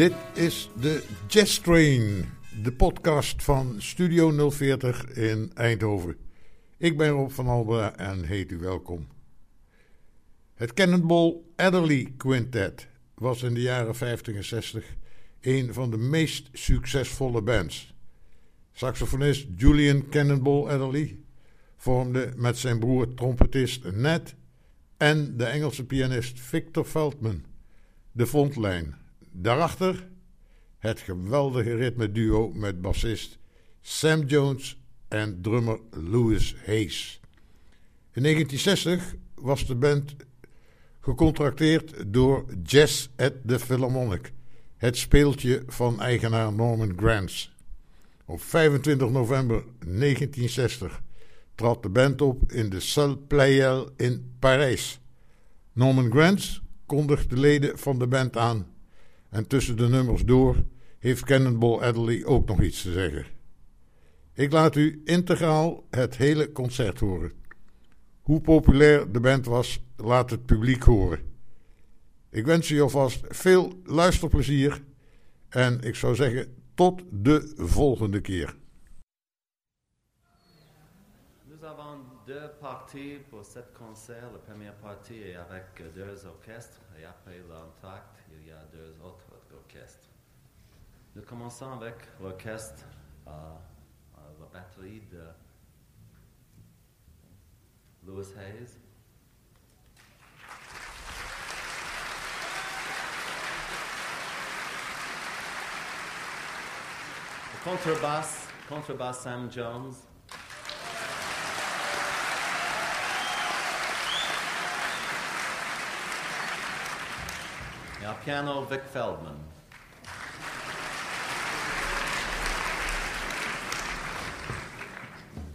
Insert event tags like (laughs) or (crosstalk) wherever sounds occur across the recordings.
Dit is de Jazz Train, de podcast van Studio 040 in Eindhoven. Ik ben Rob van Alba en heet u welkom. Het Cannonball Adderley Quintet was in de jaren 50 en 60 een van de meest succesvolle bands. Saxofonist Julian Cannonball Adderley vormde met zijn broer trompetist Ned en de Engelse pianist Victor Feldman de frontlijn. Daarachter het geweldige ritme duo met bassist Sam Jones en drummer Louis Hayes. In 1960 was de band gecontracteerd door Jazz at the Philharmonic, het speeltje van eigenaar Norman Granz. Op 25 november 1960 trad de band op in de Salle Pleyel in Parijs. Norman Granz kondigt de leden van de band aan en tussen de nummers door heeft Cannonball Adderley ook nog iets te zeggen. Ik laat u integraal het hele concert horen. Hoe populair de band was, laat het publiek horen. Ik wens u alvast veel luisterplezier en ik zou zeggen tot de volgende keer. Nous avons deux parties pour cet concert. La première partie est avec deux orchestres et après l'entracte, deux autres orchestres. Nous commençons avec l'orchestre, euh, euh, la batterie de Louis Hayes. Contrebasse, contrebasse Sam Jones. Piano, Vic Feldman.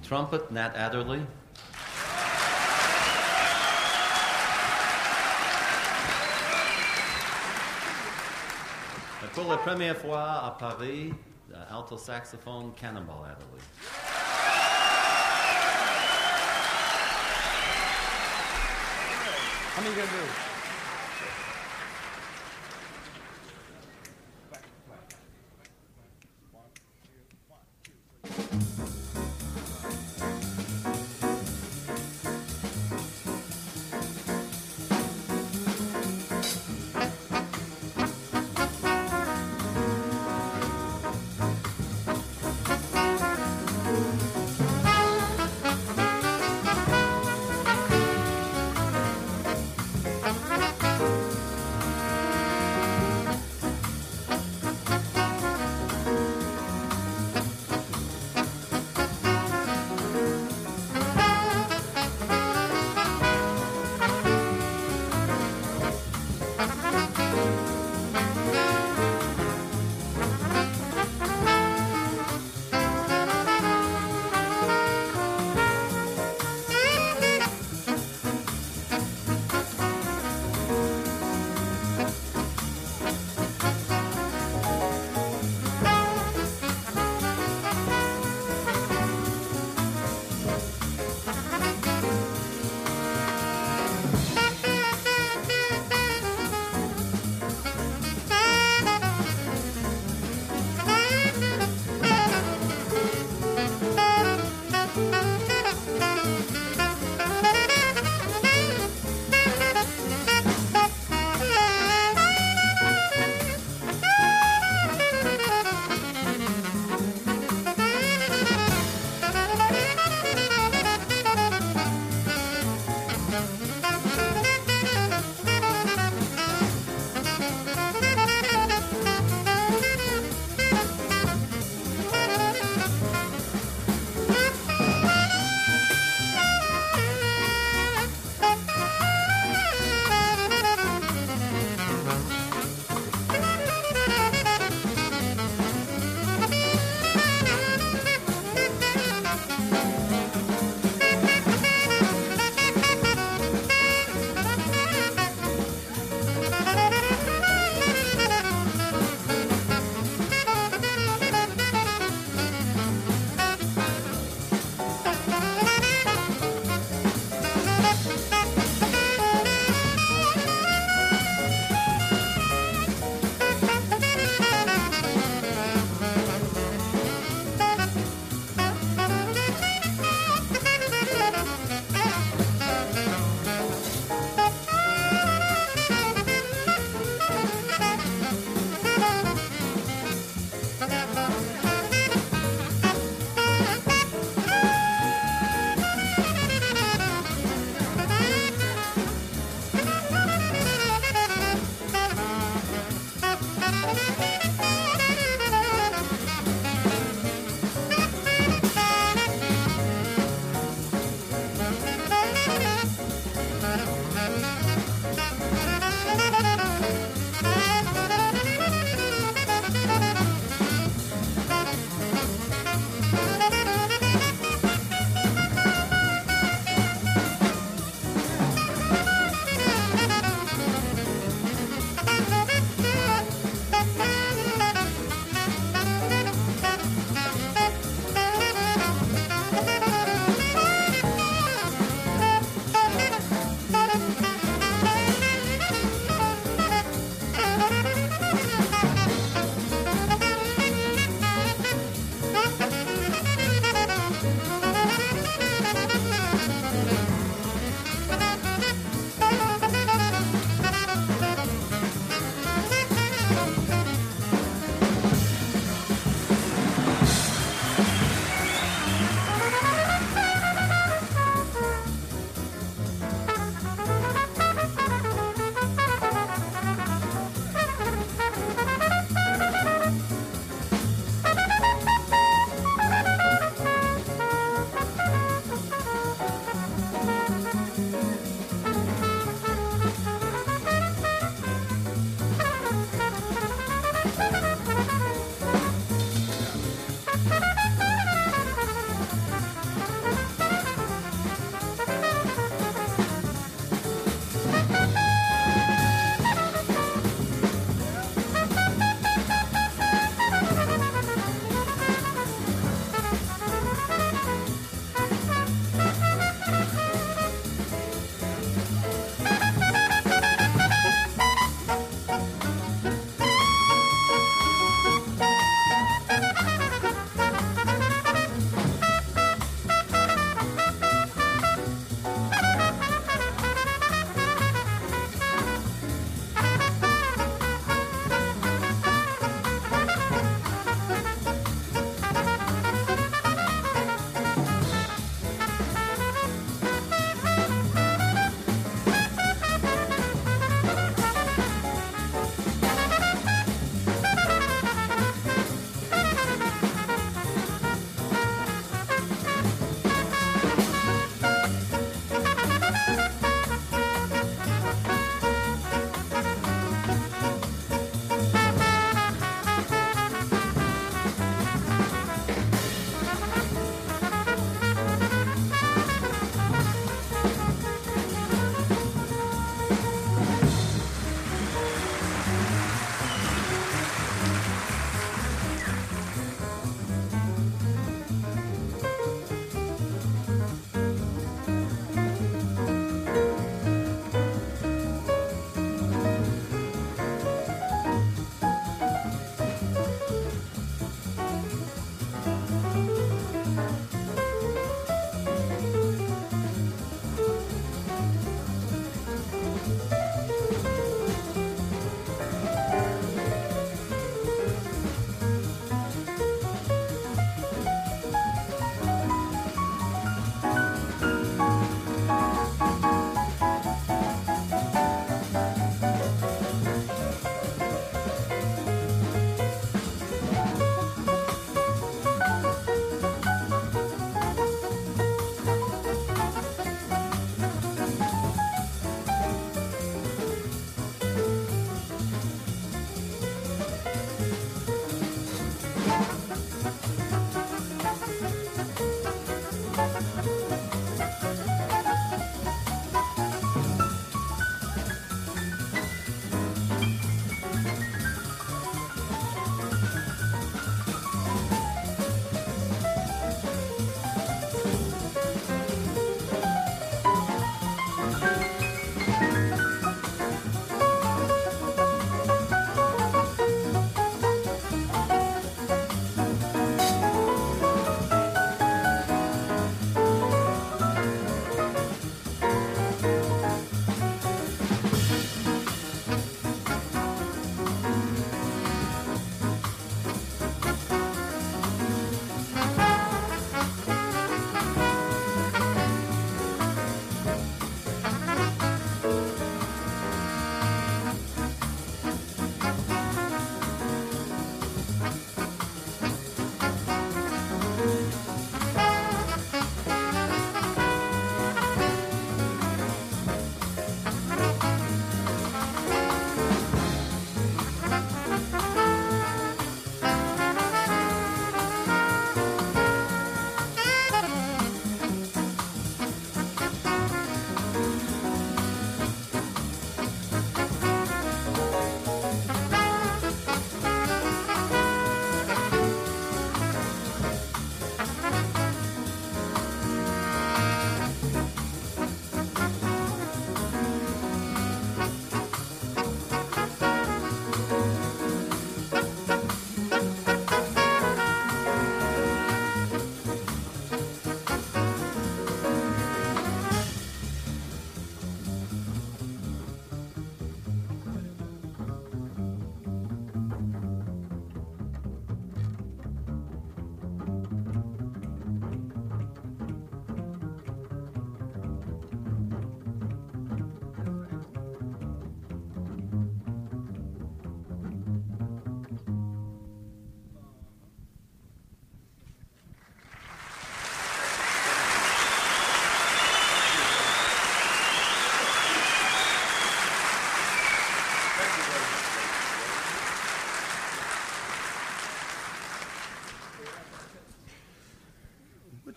Trumpet, Nat Adderley. Pour la première fois à Paris, euh, alto saxophone, Cannonball Adderley. How many you gonna do?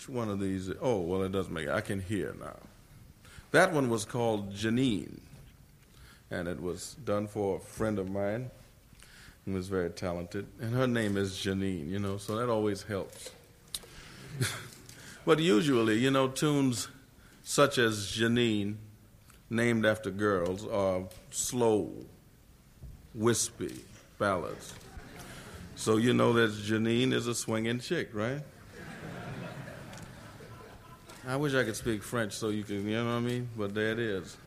One of these? Oh, well, it doesn't make I can hear now. That one was called Janine, and it was done for a friend of mine who was very talented, and her name is Janine, you know, so that always helps. (laughs) but usually, you know, tunes such as Janine, named after girls, are slow, wispy ballads. So you know that Janine is a swinging chick, right? I wish I could speak French so you can, you know what I mean? But there it is.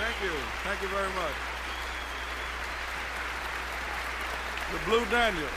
Thank you. Thank you very much. The Blue Daniel.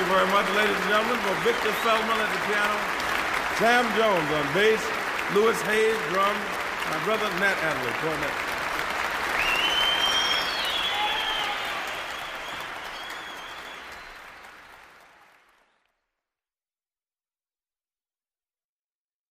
Very much, ladies and gentlemen, for Victor Feldman at the piano, Sam Jones on bass, Louis Hayes, drums, my brother Nat Adley, cornet.